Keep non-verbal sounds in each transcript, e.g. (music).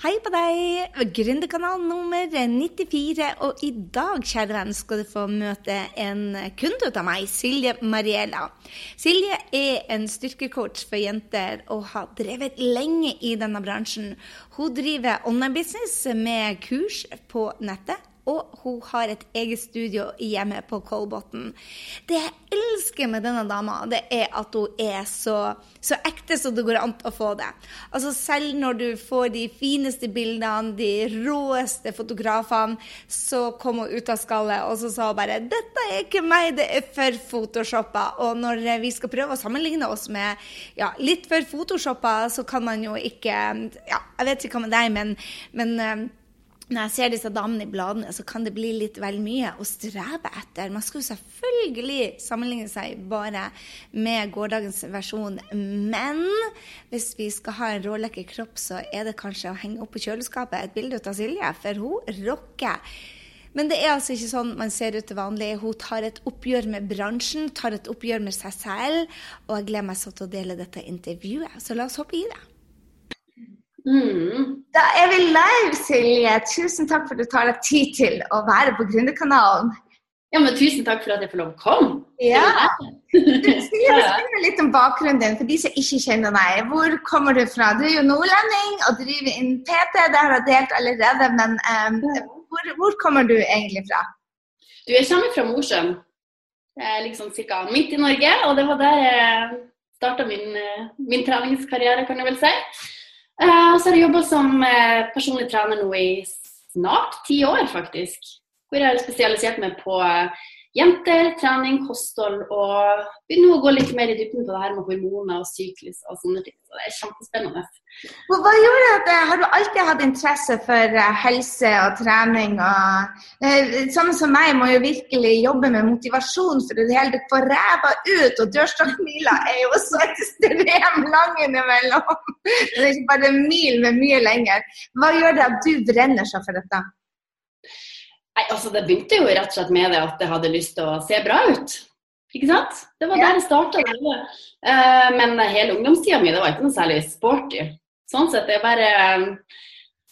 Hei på deg, Gründerkanal nummer 94. Og i dag, kjære venn, skal du få møte en kunde av meg, Silje Mariella. Silje er en styrkecoach for jenter og har drevet lenge i denne bransjen. Hun driver online-business med kurs på nettet og hun har et eget studio hjemme på Kolbotn. Det jeg elsker med denne dama, det er at hun er så, så ekte som det går an å få det. Altså Selv når du får de fineste bildene, de råeste fotografene, så kom hun ut av skallet og så sa hun bare 'Dette er ikke meg, det er for photoshoppa'. Og når vi skal prøve å sammenligne oss med ja, litt for photoshoppa, så kan man jo ikke ja, Jeg vet ikke hva med deg, men, men eh, når jeg ser disse damene i bladene, så kan det bli litt vel mye å strebe etter. Man skal jo selvfølgelig sammenligne seg bare med gårsdagens versjon, men hvis vi skal ha en rålekker kropp, så er det kanskje å henge opp på kjøleskapet et bilde av Silje, for hun rocker. Men det er altså ikke sånn man ser ut til vanlig. Hun tar et oppgjør med bransjen, tar et oppgjør med seg selv, og jeg gleder meg så til å dele dette intervjuet. Så la oss hoppe i det. Mm. Da er vi live, Silje. Tusen takk for at du tar deg tid til å være på Gründerkanalen. Ja, men Tusen takk for at jeg får lov å komme. Ja. Du, sier (laughs) litt om bakgrunnen din for de som ikke kjenner deg. Hvor kommer du fra? Du er jo nordlending og driver inn PT, det har jeg delt allerede. Men um, hvor, hvor, kommer du egentlig fra? Du, Jeg kommer fra Mosjøen. Det er liksom ca. midt i Norge. Og det var der jeg starta min, eh, min treningskarriere, kan jeg vel si. Uh, så har jeg jobba som uh, personlig trener nå i snart ti år, faktisk. Hvor jeg har spesialisert meg på uh, jenter, trening, kosthold og begynner å gå litt mer i dybden på det her med hormoner og syklus og sånne ting. Så det er kjempespennende. Hva gjorde at, Har du alltid hatt interesse for eh, helse og trening? Og, eh, sånne som meg må jo virkelig jobbe med motivasjon for det hele tatt få ræva ut. Og dørstokkmila er jo så ekstremt lang innimellom. (laughs) Det er ikke bare en mil, men mye lenger. Hva gjør det at du brenner seg for dette? Nei, altså Det begynte jo rett og slett med det at jeg hadde lyst til å se bra ut. Ikke sant? Det var der det starta. Uh, men hele ungdomstida mi det var ikke noe særlig sporty. Sånn sett, jeg bare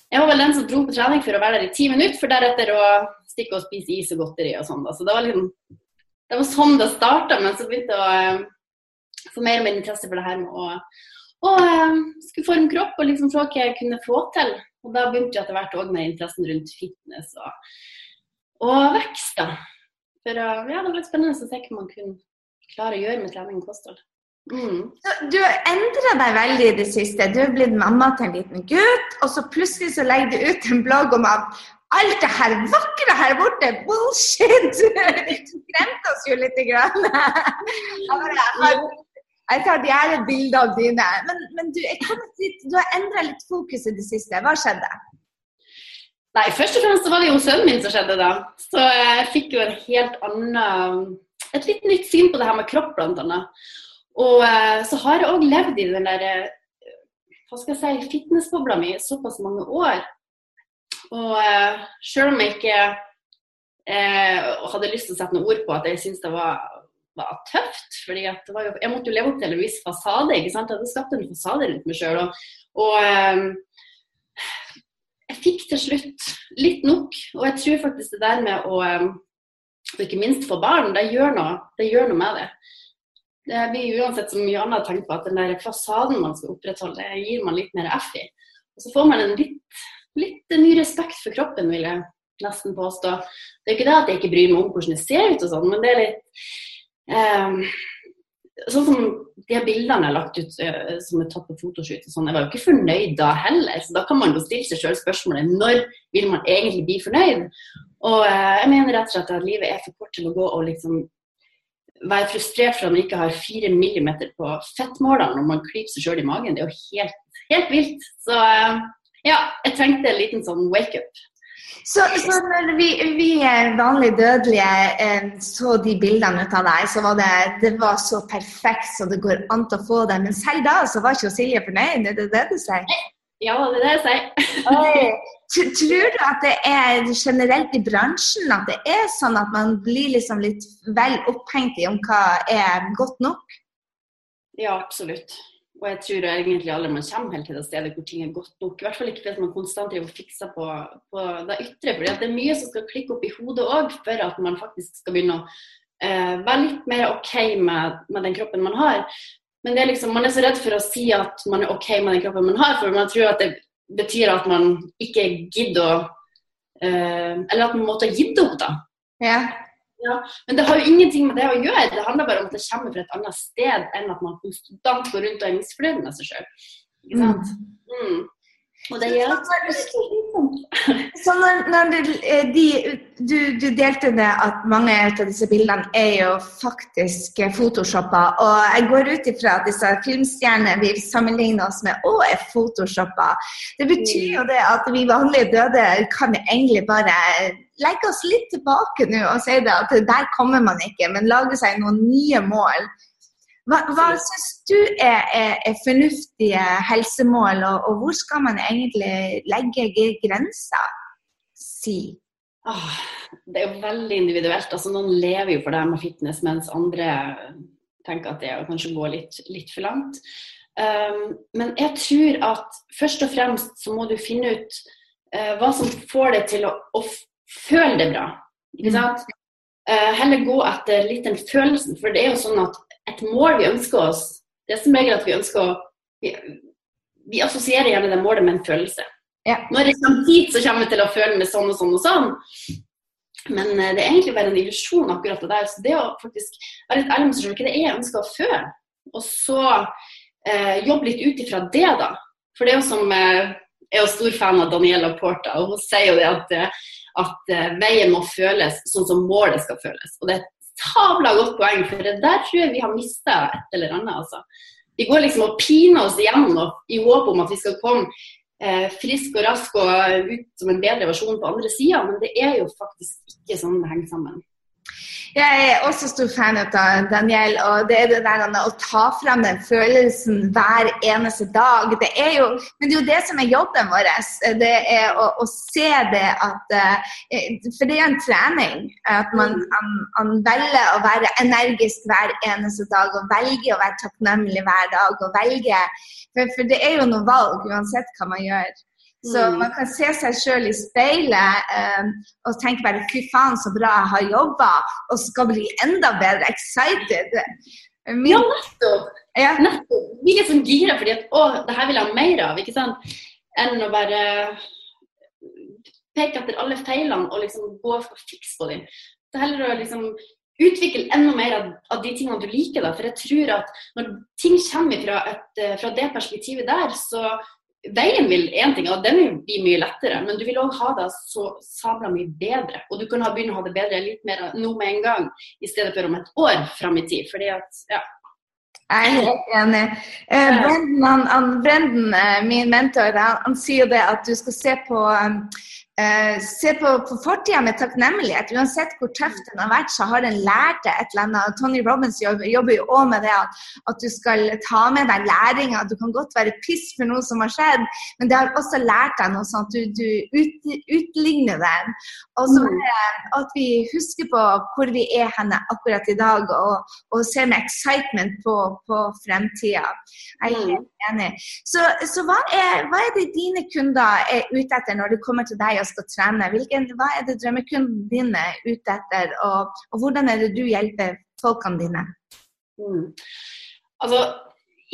Jeg var vel den som dro på trening for å være der i ti minutter, for deretter å stikke og spise is og godteri og sånn. da. Så det var liksom Det var sånn det starta, men så begynte jeg å uh, få mer og mer interesse for det her med å og uh, skulle forme kropp og liksom se hva jeg kunne få til. Og da begynte jeg etter hvert òg med interessen rundt fitness og og vekst, da. For ja, det var litt spennende å se hva man kunne klare å gjøre med trening og kosthold. Mm. Du har endra deg veldig i det siste. Du er blitt mamma til en liten gutt, og så plutselig så legger du ut en blogg om at alt det her vakre her borte, bullshit! (laughs) Du skremte oss jo litt. Grann. (laughs) Jeg tar de her bildene dine. Men, men du, du har endra litt fokus i det siste. Hva skjedde? Nei, først og fremst var det jo sønnen min som skjedde da. Så jeg fikk jo en helt annen Et litt nytt syn på det her med kropp, blant annet. Og eh, så har jeg òg levd i den der eh, hva skal jeg si, fitnessbobla mi såpass mange år. Og uh, selv om jeg ikke eh, hadde lyst til å sette noe ord på at jeg syntes det var, var tøft, fordi var jo, jeg måtte jo leve opp til en viss fasade. ikke sant? Jeg hadde skapt en fasade rundt meg sjøl. Og, og jeg fikk til slutt litt nok. Og jeg tror faktisk det der med å Og ikke minst for barn, det gjør noe, det gjør noe med det. Det blir uansett så mye annet å tenke på at den der fasaden man skal opprettholde, det gir man litt mer F i. Og så får man en litt, litt ny respekt for kroppen, vil jeg nesten påstå. Det er ikke det at jeg ikke bryr meg om hvordan det ser ut og sånn, men det er litt um, Sånn som de bildene jeg har lagt ut uh, som er tatt på fotoshoot, og sånn, jeg var jo ikke fornøyd da heller. Så da kan man jo stille seg selv spørsmålet når vil man egentlig bli fornøyd? Og uh, jeg mener rett og slett at livet er for kort til å gå og liksom være frustrert for at man ikke har fire millimeter på fettmåleren når man klyper seg sjøl i magen. Det er jo helt, helt vilt. Så uh, ja, jeg trengte en liten sånn wake-up. Så, så, når vi, vi vanlige dødelige eh, så de bildene ut av deg, så var det, det var så perfekt så det går an til å få det. Men selv da så var ikke Silje fornøyd, er det det du sier? Ja, det er det jeg sier. Tror du at det er generelt i bransjen at det er sånn at man blir liksom litt vel opphengt i om hva er godt nok? Ja, absolutt. Og jeg tror egentlig aldri man kommer helt til det stedet hvor ting er godt nok. I hvert fall ikke hvis man konstant driver og fikser på, på det ytre. For det er mye som skal klikke opp i hodet òg for at man faktisk skal begynne å eh, være litt mer OK med, med, den kroppen man har. Men er liksom, man er så redd for å si at man er OK med den kroppen man har, for man tror at det betyr at man ikke gidder å eh, Eller at man måtte ha gitt opp, da. Ja. Ja, men det har jo ingenting med det å gjøre. Det handler bare om at det kommer fra et annet sted enn at man konstant går rundt og er misfornøyd med seg sjøl. Ikke sant? Mm. mm. Og det hjelper. Så når, når du, eh, de, du, du, delte det at mange av disse bildene er jo faktisk photoshoppa, og jeg går ut ifra at disse filmstjernene vi sammenligner oss med å, er photoshoppa. Det betyr jo det at vi vanlige døde kan egentlig bare legge oss litt tilbake nå og si det at der kommer man ikke, men lage seg noen nye mål. Hva, hva syns du er, er, er, fornuftige helsemål, og, og, hvor skal man egentlig legge grenser? Si. Ah, det er jo veldig individuelt. Altså, noen lever jo for det med fitness, mens andre tenker at det er å kanskje gå litt, litt for langt. Um, men jeg tror at først og fremst så må du finne ut uh, hva som får deg til å, å føle det bra. Ikke mm. sant? Uh, heller gå etter litt den følelsen. For det er jo sånn at et mål vi ønsker oss, det er som regel at vi ønsker å vi, vi, assosierer gjerne det målet med en følelse. Ja. Når det kommer dit, så kommer vi til å føle med sånn og sånn og sånn. Men uh, det er egentlig bare en illusjon, akkurat det der. Så det å faktisk være litt ærlig med seg selv, hva det er jeg ønsker å føle, og så uh, jobbe litt ut ifra det, da. For det er jo som uh, Jeg er jo stor fan av Daniela Porta, og hun sier jo det at at uh, veien må føles sånn som målet skal føles. Og det er et sabla godt poeng, for det der tror jeg vi har mista et eller annet. altså. Vi går liksom og piner oss igjennom i håp om at vi skal komme eh, frisk og rask og ut som en bedre versjon på andre sida, men det er jo faktisk ikke sånn det henger sammen. Jeg er også stor fan av Daniel, og det er det der å ta fram den følelsen hver eneste dag. Det er jo, men det er jo det som er jobben vår. Det er å, å se det at eh, For det er en trening. At man, man, man, velger å være energisk hver eneste dag, og velger å være takknemlig hver dag. og velger, for, for det er jo noe valg uansett hva man gjør. Så mm. man kan se seg sjøl i speilet um, og tenke bare fy faen, så bra jeg har jobba, og skal bli enda bedre excited. Min... Ja, nettopp. Ja. nettopp. Vi er sånn gira fordi at å, det her vil jeg ha mer av, ikke sant? Enn å bare peke etter alle feilene og liksom gå og fikse på dem. Det er heller å liksom utvikle enda mer av, av, de tingene du liker. Da. For jeg tror at når ting kommer fra, et, fra det perspektivet der, så Veien vil én ting, og den vil bli mye lettere, men du vil òg ha det så sabla mye bedre. Og du kan ha, begynne å ha det bedre litt mer nå med en gang, i stedet for om et år fram i tid. Fordi at, ja. Jeg er helt enig. Eh, Brenden, han, han, Brenden, eh, min mentor, han, han, sier det at du skal se på um, Uh, se på, på fortida med takknemlighet. Uansett hvor tøft den har vært, så har den lært deg et eller annet. Tony Robbins jobber, jobber jo òg med det at, at, du skal ta med deg læringa. Du kan godt være piss for noe som har skjedd, men det har også lært deg noe sånn at du, du ut, utligner den. Og så mm. at vi husker på hvor vi er henne akkurat i dag, og, og ser med excitement på, på fremtida. Jeg er helt mm. enig. Så, så hva, er, hva, er, det dine kunder er ute etter når det kommer til deg? og skal trene. Hvilken, hva er det drømmekunden din er ute etter, og, og, hvordan er det du hjelper folkene dine? Mm. Altså,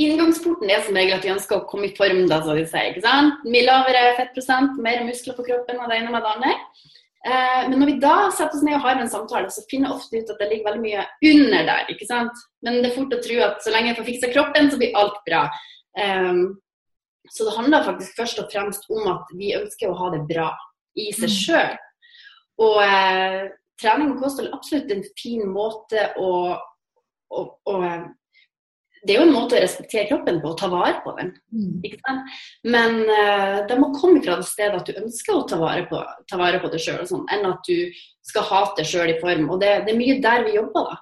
Inngangsporten er som regel at vi ønsker å komme i form. da, så vi sier, ikke sant? Mye lavere fettprosent, mer muskler på kroppen og det ene med det andre. Eh, men når vi da setter oss ned og har en samtale, så finner jeg ofte ut at det ligger veldig mye under der. ikke sant? Men det er fort å tro at så lenge jeg får fiksa kroppen, så blir alt bra. Eh, så det handler faktisk først og fremst om at vi ønsker å ha det bra i seg mm. sjøl. Og eh, trening og kosthold er absolutt en fin måte å, å, å, Det er jo en måte å respektere kroppen på, å ta vare på den. Mm. Men eh, det må komme fra det stedet at du ønsker å ta vare på, ta vare på det sjøl, sånn, enn at du skal hate deg sjøl i form. Og det, det, er mye der vi jobber, da.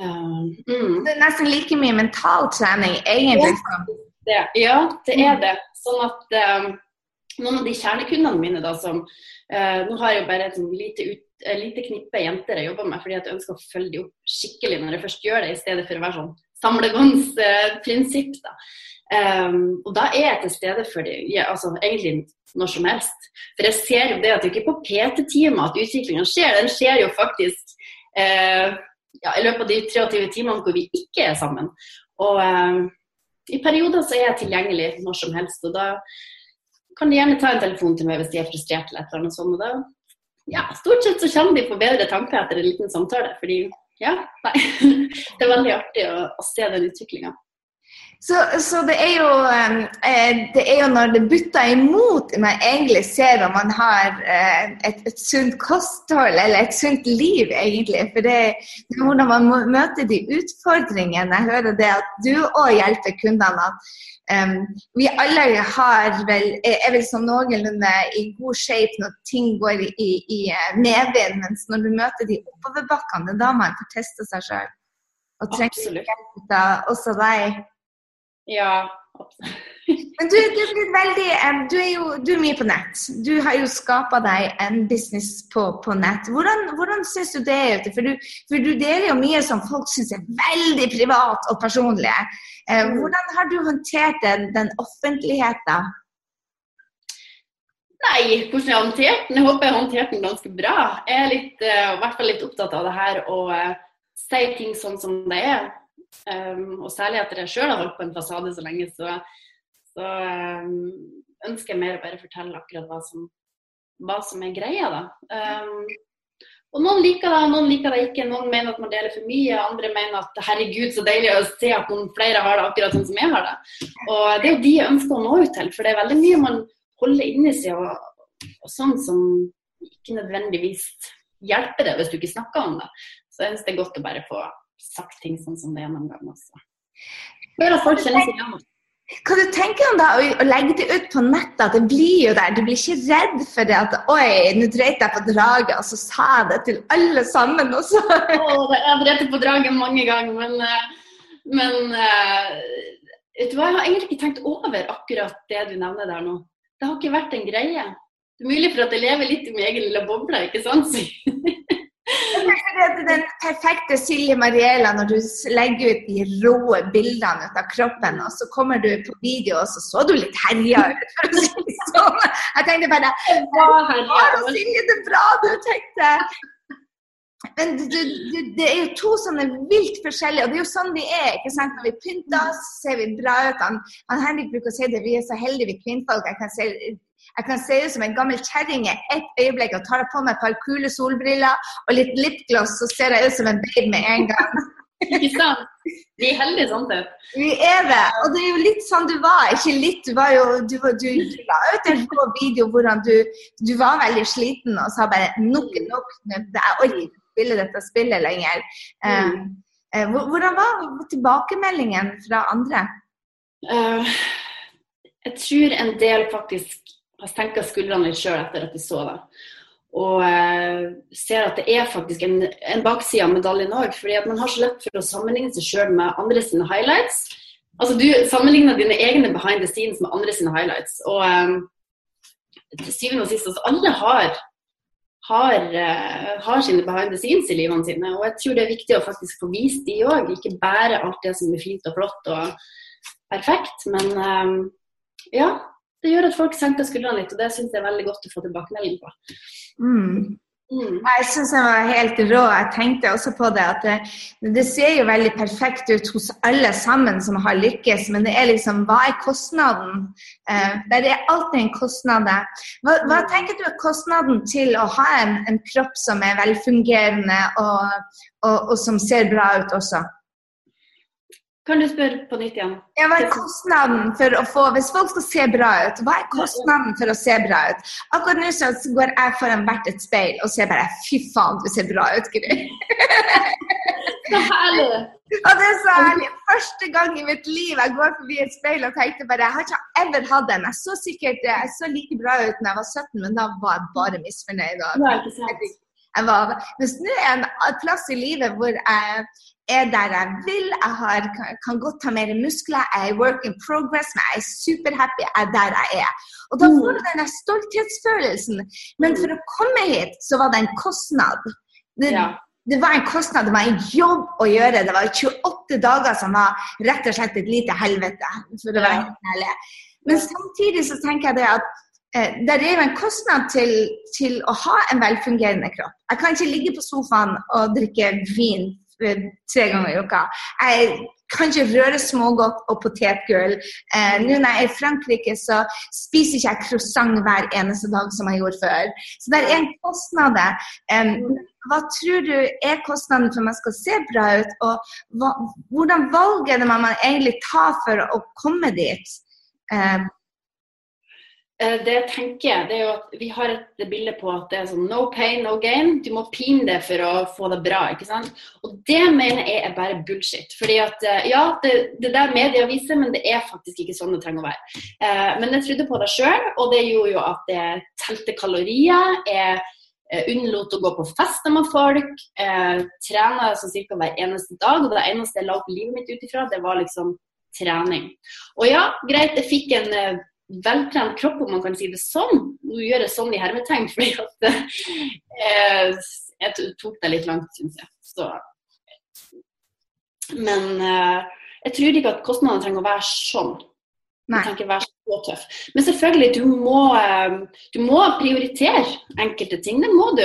Uh, mm. Det er nesten like mye mental trening, egentlig. Ja, det, ja, det er det. Sånn at um, noen av de kjernekundene mine da, som eh, Nå har jeg bare et sånn lite, ut, eh, lite, knippe jenter jeg jobber med, fordi jeg ønsker å følge dem opp skikkelig når jeg først gjør det, i stedet for å være sånn samlebåndsprinsipp. da. Um, og da er jeg til stede for dem, ja, altså egentlig når som helst. For jeg ser jo det at det ikke er på PT-timer at utviklinga skjer, den skjer jo faktisk eh, ja, i løpet av de 23 timene hvor vi ikke er sammen. Og uh, i perioder så er jeg tilgjengelig når som helst. Og da kan de gjerne ta en telefon til meg hvis de er frustrert eller et eller annet sånt. Og da, ja, stort sett så kommer de på bedre tanker etter en liten samtale. Fordi ja, nei. (laughs) Det er veldig artig å, å se den utviklinga. Så, så det, er jo, eh, det, er jo, når det butter imot man egentlig ser om man har eh, et, et, sunt kosthold eller et sunt liv, egentlig. For det, det er hvordan man møter de utfordringene. Jeg hører det at du òg hjelper kundene. um, Vi alle har vel, er vel sånn noenlunde i god shape når ting går i, i medvind, mens når du møter de oppoverbakkene, det er da man får teste seg sjøl. Og trenger hjelp av også deg. Ja, absolutt. Men du, du, er veldig, du, er jo du er mye på nett. Du har jo skapa deg en business på, på nett. Hvordan, hvordan syns du det er ute? For du, for du deler jo mye som folk syns er veldig privat og personlig. Eh, mm. Hvordan har du håndtert den, den offentligheten? Nei, hvordan jeg har håndtert den? Jeg håper jeg har håndtert den ganske bra. Jeg er litt, uh, i hvert fall litt opptatt av det her å uh, si ting sånn som det er. Um, og særlig etter jeg sjøl har holdt på en fasade så lenge, så, så um, ønsker jeg mer å bare fortelle akkurat hva som, hva som er greia. da. Um, og Noen liker det, noen liker det ikke. Noen mener at man deler for mye. Andre mener at herregud, så deilig å se at noen flere har det akkurat sånn som jeg har det. Og Det er jo de jeg ønsker å nå ut til, for det er veldig mye man holder inni seg og, og sånn som ikke nødvendigvis hjelper deg hvis du ikke snakker om det. Så jeg syns det er godt å bare få sagt ting sånn som det er noen ganger også. Før at folk kjenner seg igjen. Hva du tenker om da å legge det ut på nettet? at Det blir jo der. Du blir ikke redd for det at oi, nå dreit jeg på draget, og så sa jeg det til alle sammen. også. Oh, jeg har drept på draget mange ganger, men, eh, men eh, vet du hva, jeg har egentlig ikke tenkt over akkurat det du nevner der nå. Det har ikke vært en greie. Det er mulig for at jeg lever litt i min egen lille boble, ikke sant? (laughs) den perfekte Silje Mariela når du legger ut de rå bildene ut av kroppen, og så kommer du på video, og så så du litt herja ut. For å si Sånn. Jeg tenkte bare Å, Silje, det er bra du tenkte. Men du, du, det er jo to sånne vilt forskjellige, og det er jo sånn vi er. ikke sant? Når vi pynter oss, ser vi bra ut. Han, han Henrik bruker å si det, vi er så heldige vi kvinnfolk. Jeg kan se jeg kan se ut som en gammel kjerring i ett øyeblikk og tar på meg et par kule solbriller og litt lipgloss, så ser jeg ut som en babe med en gang. Ikke sant? Vi er heldige sånn sett. Vi er det. Og det er jo litt sånn du var. Ikke litt, du var jo Du, du, du la ut en rå video hvordan du, du var veldig sliten og sa bare nok, nok. Jeg orker ikke spille dette spillet lenger. Mm. Uh, hvordan var tilbakemeldingen fra andre? Uh, jeg tror en del faktisk har senka skuldrene litt sjøl etter at de så det. Og eh, ser at det er faktisk en, en bakside av medaljen òg. fordi at man har så lett for å sammenligne seg sjøl med andre sine highlights. Altså Du sammenligner dine egne behind the scenes med andre sine highlights. Og eh, til syvende og sist, altså alle har, har, eh, har, sine behind the scenes i livene sine. Og jeg tror det er viktig å faktisk få vist de òg. Ikke bare alt det som er fint og flott og perfekt. Men um, ja, det gjør at folk senker skuldrene litt, og det syns jeg er veldig godt å få tilbakemelding på. Mm. Mm. Jeg syns den var helt rå. Jeg tenkte også på det at det, det, ser jo veldig perfekt ut hos alle sammen som har lykkes, men det er liksom hva er kostnaden? Eh, det er alltid en kostnad. Hva, hva, mm. tenker du er kostnaden til å ha en, en kropp som er velfungerende og, og, og som ser bra ut også? Kan du spørre på nytt igjen? Ja, hva er kostnaden for å få Hvis folk skal se bra ut, hva er kostnaden for å se bra ut? Akkurat nå så går jeg foran hvert et speil og ser bare Fy faen, du ser bra ut, Gry. så herlig. Og det er så herlig. Første gang i mitt liv jeg går forbi et speil og tenkte bare Jeg har ikke ever hatt en. Jeg så sikkert jeg så like bra ut da jeg var 17, men da var jeg bare misfornøyd. Og, jeg var, hvis nå er en plass i livet hvor jeg er der jeg vil, jeg har, kan godt ta mer muskler, jeg er work in progress, men jeg er superhappy, jeg er der jeg er. Og da får du denne stolthetsfølelsen. Men for å komme hit, så var det en kostnad. Det, ja. det var en kostnad, det var en jobb å gjøre. Det var 28 dager som var rett og slett et lite helvete. for å være helt ærlig. Men samtidig så tenker jeg det at det er jo en kostnad til, til, å ha en velfungerende kropp. Jeg kan ikke ligge på sofaen og drikke vin eh, tre ganger i uka. Jeg kan ikke røre smågodt og potetgull. Eh, Nå når jeg er i Frankrike, så spiser ikke jeg croissant hver eneste dag som jeg gjorde før. Så det er en kostnad. Eh, hva tror du er kostnaden for at man skal se bra ut, og hva, hvordan valg er det man egentlig tar for å komme dit? Um, det jeg tenker, det er jo at vi har et bilde på at det er sånn no pain, no gain. Du må pine det for å få det bra. ikke sant? Og det mener jeg er bare bullshit. Fordi at eh, ja, det, det der media viser, men det er faktisk ikke sånn det trenger å være. Eh, men jeg trodde på det sjøl, og det gjorde jo at jeg telte kalorier. Jeg Eh, unnlot å gå på fester med folk. Eh, Trena sånn cirka hver eneste dag. Og det eneste jeg la opp livet mitt ut ifra, det var liksom trening. Og ja, greit, jeg fikk en eh, veltrent kropp, om man kan si det sånn. Nå gjør jeg sånn i hermetegn, (laughs) fordi at eh, jeg tok det litt langt, syns jeg. Så. Men eh, jeg tror ikke at kostnadene trenger å være sånn. Du kan ikke være så tøff. Men selvfølgelig, du må, ehm, du må, prioritere enkelte ting. Det må du.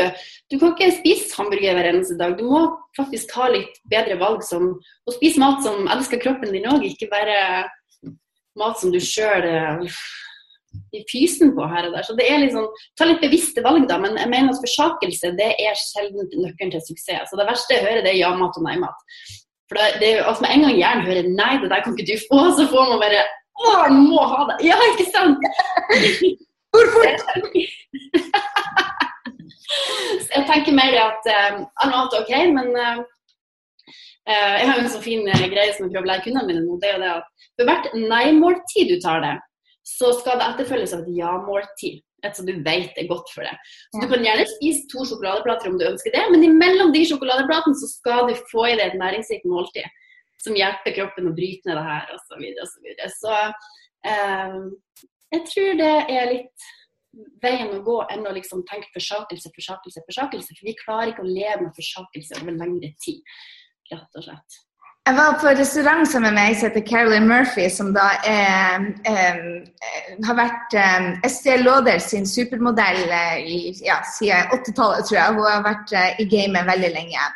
Du kan ikke spise hamburger hver eneste dag. Du må faktisk ha litt bedre valg som og spise mat som elsker kroppen din òg, ikke bare mat som du sjøl eh, i fysen på her og der. Så det er liksom, Ta litt bevisste valg, da. Men jeg mener at forsakelse det er sjelden nøkkelen til suksess. Så det verste jeg hører, det er ja-mat og nei-mat. For det, det er jo, altså Med en gang hjernen hører nei, det der kan ikke du få, så får man bare å, han må ha det! Ja, ikke sant? (laughs) Hvorfor? (laughs) jeg tenker mer at um, annet er OK, men uh, jeg har jo en så fin uh, greie som jeg prøver å lære kundene mine nå. Det er jo det at for hvert nei-måltid du tar det, så skal det etterfølges av et ja-måltid. Et som du vet er godt for deg. Så Du kan gjerne spise to sjokoladeplater om du ønsker det, men imellom de sjokoladeplatene så skal du få i deg et næringsrikt måltid som hjelper kroppen å bryte ned det her, osv. Så, videre, og så, videre. så eh, jeg tror det er litt veien å gå enn å liksom tenke forsakelse, forsakelse, forsakelse. For vi klarer ikke å leve med forsakelse over lengre tid, rett og slett. Jeg var på restaurant sammen med ei som heter Carolyn Murphy, som da er, um, har vært um, Estée Lauder sin supermodell uh, i, ja, siden 80-tallet, tror jeg. Hun har vært uh, i gamet veldig lenge.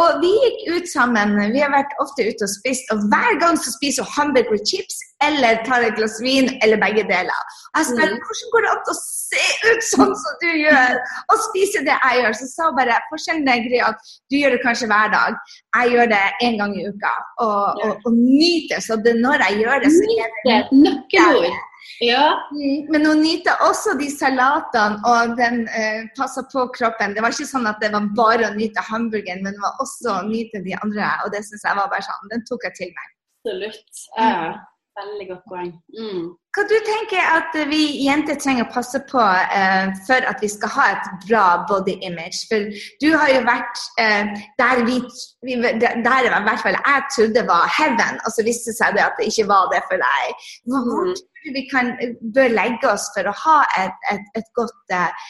Og vi gikk ut sammen. Vi har vært ofte ute og spist, og hver gang så spiser hun hamburger chips eller tar et glass vin, eller begge deler. Og jeg spør mm. hvordan går det an å se ut sånn som du gjør, og spise det jeg gjør. Så sa hun bare forskjellen er greia at du gjør det kanskje hver dag. Jeg gjør det én gang i uka, og, og, og nyter. Så det når jeg gjør det, så er det Nøkkelord. Ja. Mm, men hun nyter også de salatene, og den eh, passer på kroppen. Det var ikke sånn at det var bare å nyte hamburgeren, men det var også å nyte de andre. Og det syns jeg var bare sånn, den tok jeg til meg. Absolutt. Ja. Veldig godt poeng. Mm. Hva du tenker at vi jenter trenger å passe på eh, for at vi skal ha et bra body image? For du har jo vært eh, der vi, vi der i hvert fall jeg trodde var heaven, og så viste det seg det at det ikke var det for deg. Hvor, mm vi kan, bør legge oss for å ha et, et, et godt eh,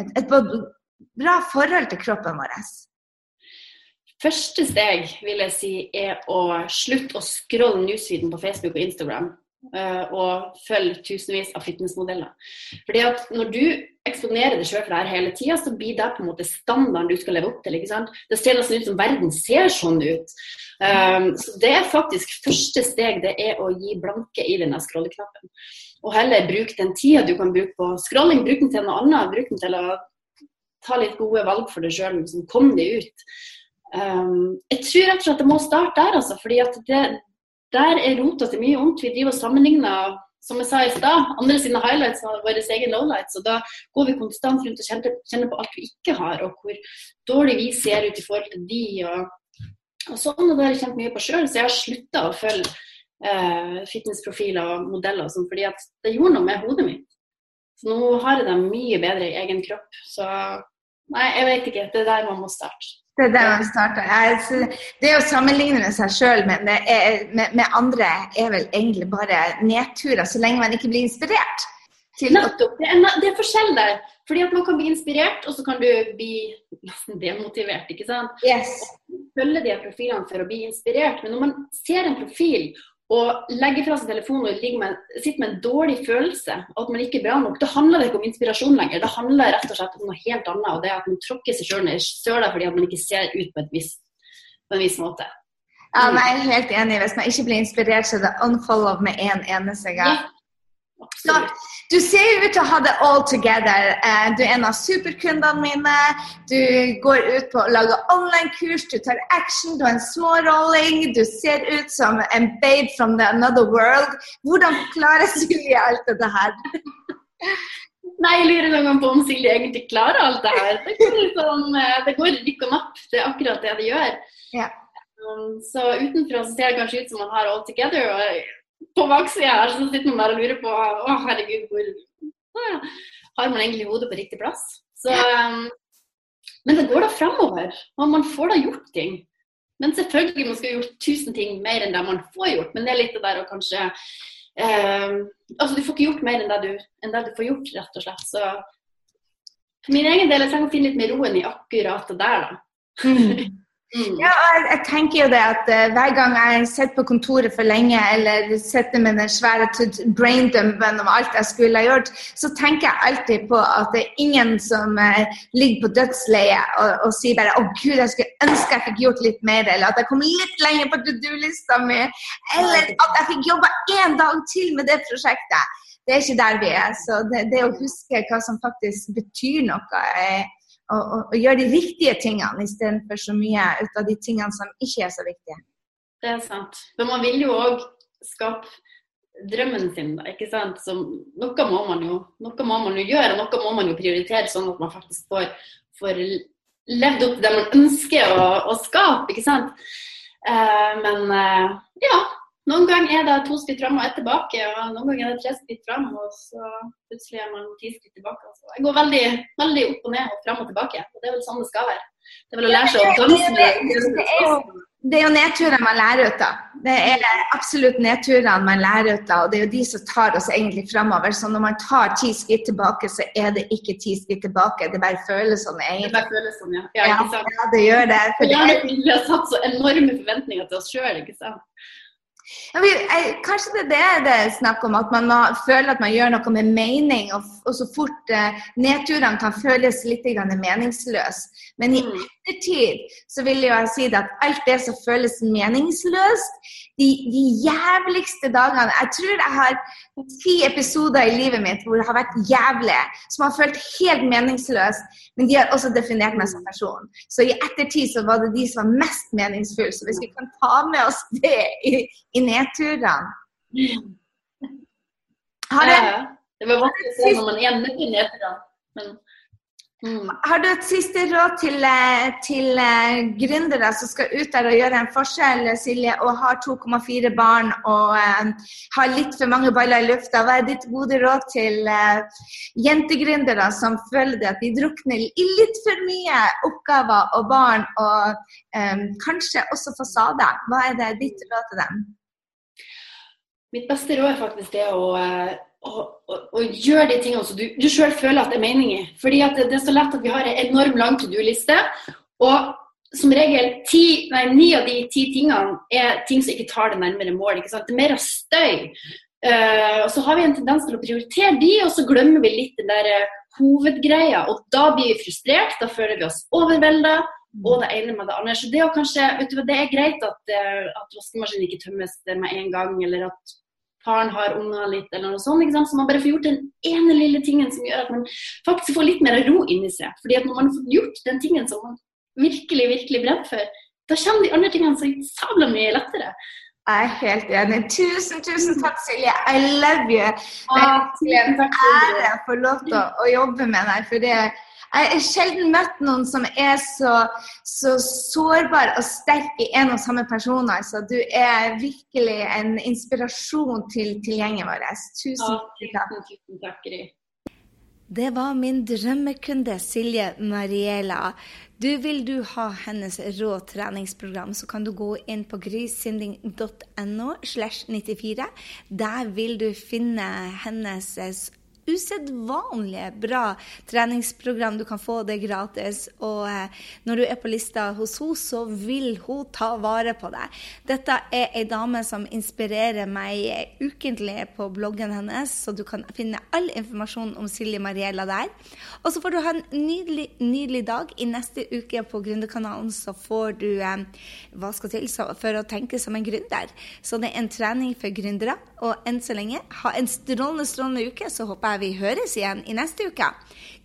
et, et, bra forhold til kroppen vår? Første steg vil jeg si er å slutte å scrolle newsfeeden på Facebook og Instagram. Uh, og følge tusenvis av fitnessmodeller. Fordi at Når du eksponerer deg sjøl for det her hele tida, så blir det på en måte standarden du skal leve opp til. ikke sant? Det ser nesten ut som verden ser sånn ut. Um, så Det er faktisk første steg, det er å gi blanke i denne scrolleknappen. Og heller bruke den tida du kan bruke på scrolling, bruk den til noe annet. Bruk den til å ta litt gode valg for deg sjøl. Liksom, kom deg ut. Um, jeg tror rett og slett det må starte der, altså. fordi at der er rota til mye ondt. Vi driver og sammenligner som jeg sa i stad, andre sine highlights og våre egne lowlights. og Da går vi konstant rundt og kjenner, på alt vi ikke har, og hvor dårlig vi ser ut i forhold til de. Og, og sånn, og har jeg kjent mye på sjøl, så jeg har slutta å følge eh, fitnessprofiler og modeller sånn, fordi at det gjorde noe med hodet mitt. Så nå har jeg det mye bedre i egen kropp. Så nei, jeg vet ikke. Det er der man må starte. Det er der man starter. Det å sammenligne med seg sjøl med, med, med, andre er vel egentlig bare nedturer, så lenge man ikke blir inspirert. Nettopp. Det er, det er forskjell der. Fordi at man kan bli inspirert, og så kan du bli nesten demotivert. ikke sant? Yes. Følge de profilene for å bli inspirert. Men når man ser en profil og legger fra seg telefonen og med, sitter med en dårlig følelse, at man ikke er bra nok, da handler det ikke om inspirasjon lenger. Det handler rett og slett om noe helt annet. Og det er at man tråkker seg sjøl i søla fordi man ikke ser ut på, vis, på en viss måte. Ja, men jeg er helt enig. Hvis man ikke blir inspirert, så er det unfollow med en eneste gang. Så, du ser ut til å ha det all together. Eh, du er en av superkundene mine. Du går ut på å lage online-kurs, du tar action, du har en smårolling. Du ser ut som en babe from the another world. Hvordan klarer Silje alt dette her? (laughs) Nei, jeg lurer noen gang på om Silje egentlig klarer alt det her. Det går, liksom, det går rykk og napp. Det er akkurat det det gjør. Ja. Um, så utenfra så ser det kanskje ut som man har all together. og på baksida her så sitter man der og lurer på å herregud, hvor har man egentlig hodet på riktig plass? Så, um, men det går da framover, og man får da gjort ting. Men selvfølgelig man skal gjort tusen ting mer enn det man får gjort. Men det er litt det der å kanskje eh, Altså du får ikke gjort mer enn det, du, enn det du får gjort, rett og slett. Så for min egen del jeg trenger å finne litt mer roen i akkurat det der, da. (laughs) Mm. Ja, jeg, tenker jo det at uh, Hver gang jeg sitter på kontoret for lenge eller sitter med den svære braindumpen om alt jeg skulle ha gjort, så tenker jeg alltid på at det er ingen som uh, ligger på dødsleie og, og, sier bare 'Å, oh, gud, jeg skulle ønske jeg fikk gjort litt mer', eller at jeg kom litt lenger på to do-lista mi, eller at jeg fikk jobba én dag til med det prosjektet. Det er ikke der vi er. Så det, det å huske hva som faktisk betyr noe, er og, og, og gjøre de riktige tingene istedenfor så mye ut av de tingene som ikke er så viktige. Det er sant. Men man vil jo òg skape drømmen sin, ikke sant. Så noe må man jo noe må man jo gjøre, noe må man jo prioritere sånn at man faktisk får, får levd opp til det man ønsker å, å skape, ikke sant. Uh, men uh, ja, noen ganger er det to skritt fram og ett tilbake, og noen ganger er det tre skritt fram, og så plutselig er man ti skritt tilbake. Altså. jeg går veldig, veldig opp og ned og fram og tilbake. og Det er vel sånn det skal være. Det er vel å lære seg å danse det er jo nedturene man lærer ut av. Det er absolutt nedturene man lærer ut av, og det er jo de som tar oss egentlig framover. Så når man tar ti skritt tilbake, så er det ikke ti skritt tilbake, det bare føles sånn egentlig. Det bare føles sånn, ja. Ja, ja, ja det gjør det. For det vi har satt så enorme forventninger til oss sjøl, ikke sant. Kanskje det er det det er snakk om, at man må føle at man gjør noe med mening. Og, og så fort eh, nedturene kan føles litt meningsløse. Men i mm. Ettertid så vil jeg si at alt det som føles meningsløst, de, de, jævligste dagene Jeg tror jeg har ti episoder i livet mitt hvor det har vært jævlig, som har følt helt meningsløst, men de har også definert meg som person. Så i ettertid så var det de som var mest meningsfulle. Så hvis vi kan ta med oss det i, i nedturene Har du? det var vanskelig å se når man er i nedturene. Mm. Har du et siste råd til, eh, til uh, gründere som skal ut der og gjøre en forskjell, Silje, og har 2,4 barn og uh, har litt for mange baller i lufta? Hva er ditt gode råd til uh, jentegründere som føler at de drukner i litt for mye oppgaver og barn, og um, kanskje også fasader? Hva er det ditt råd til dem? Mitt beste råd er faktisk det å og, gjøre de tingene som du, du sjøl føler at det er mening i. Fordi det, det, er så lett at vi har en enorm lang to do-liste. Og som regel ti, nei, ni av de ti tingene er ting som ikke tar det nærmere mål. Det er mer av støy. Uh, så har vi en tendens til å prioritere de, og så glemmer vi litt den der uh, hovedgreia. Og da blir vi frustrert, da føler vi oss overvelda. Og det ene med det andre. Så det, kanskje, du, det er greit at, uh, at vaskemaskinen ikke tømmes med en gang, eller at faren har unger litt, eller noe sånt. ikke sant? Så man bare får gjort den ene lille tingen som gjør at man faktisk får litt mer ro inni seg. Fordi at når man får gjort den tingen som man virkelig, virkelig brenner for, da kommer de andre tingene så sabla mye lettere. Jeg er helt enig. Tusen, tusen takk, Silje. I love you. Det er en ære å få lov til å, å jobbe med deg. for det jeg har sjelden møtt noen som er så, så sårbar og sterk i en og samme person. Altså. Du er virkelig en inspirasjon til, til gjengen vår. Tusen takk. Tusen takk, Det var min drømmekunde Silje Mariela. Du Vil du ha hennes rå treningsprogram, så kan du gå inn på grysynding.no slash 94. Der vil du finne hennes usedvanlig bra treningsprogram. Du kan få det gratis. Og eh, når du er på lista hos henne, så vil hun ta vare på deg. Dette er ei dame som inspirerer meg ukentlig på bloggen hennes, så du kan finne all informasjon om Silje Mariella der. Og så får du ha en nydelig, nydelig dag. I neste uke på Gründerkanalen så får du eh, hva skal til for å tenke som en gründer. Så det er en trening for gründere. Og enn så lenge, ha en strålende, strålende uke, så vi høres igjen i neste uke.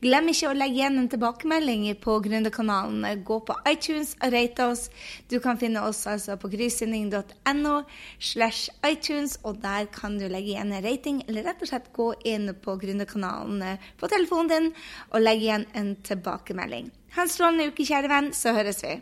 Glem ikke å legge igjen en tilbakemelding på Gründerkanalen. Gå på iTunes og rate oss. Du kan finne oss altså på grysynding.no slash iTunes, og der kan du legge igjen en rating, eller rett og slett gå inn på Gründerkanalen på telefonen din og legge igjen en tilbakemelding. Ha en strålende uke, kjære venn, så høres vi.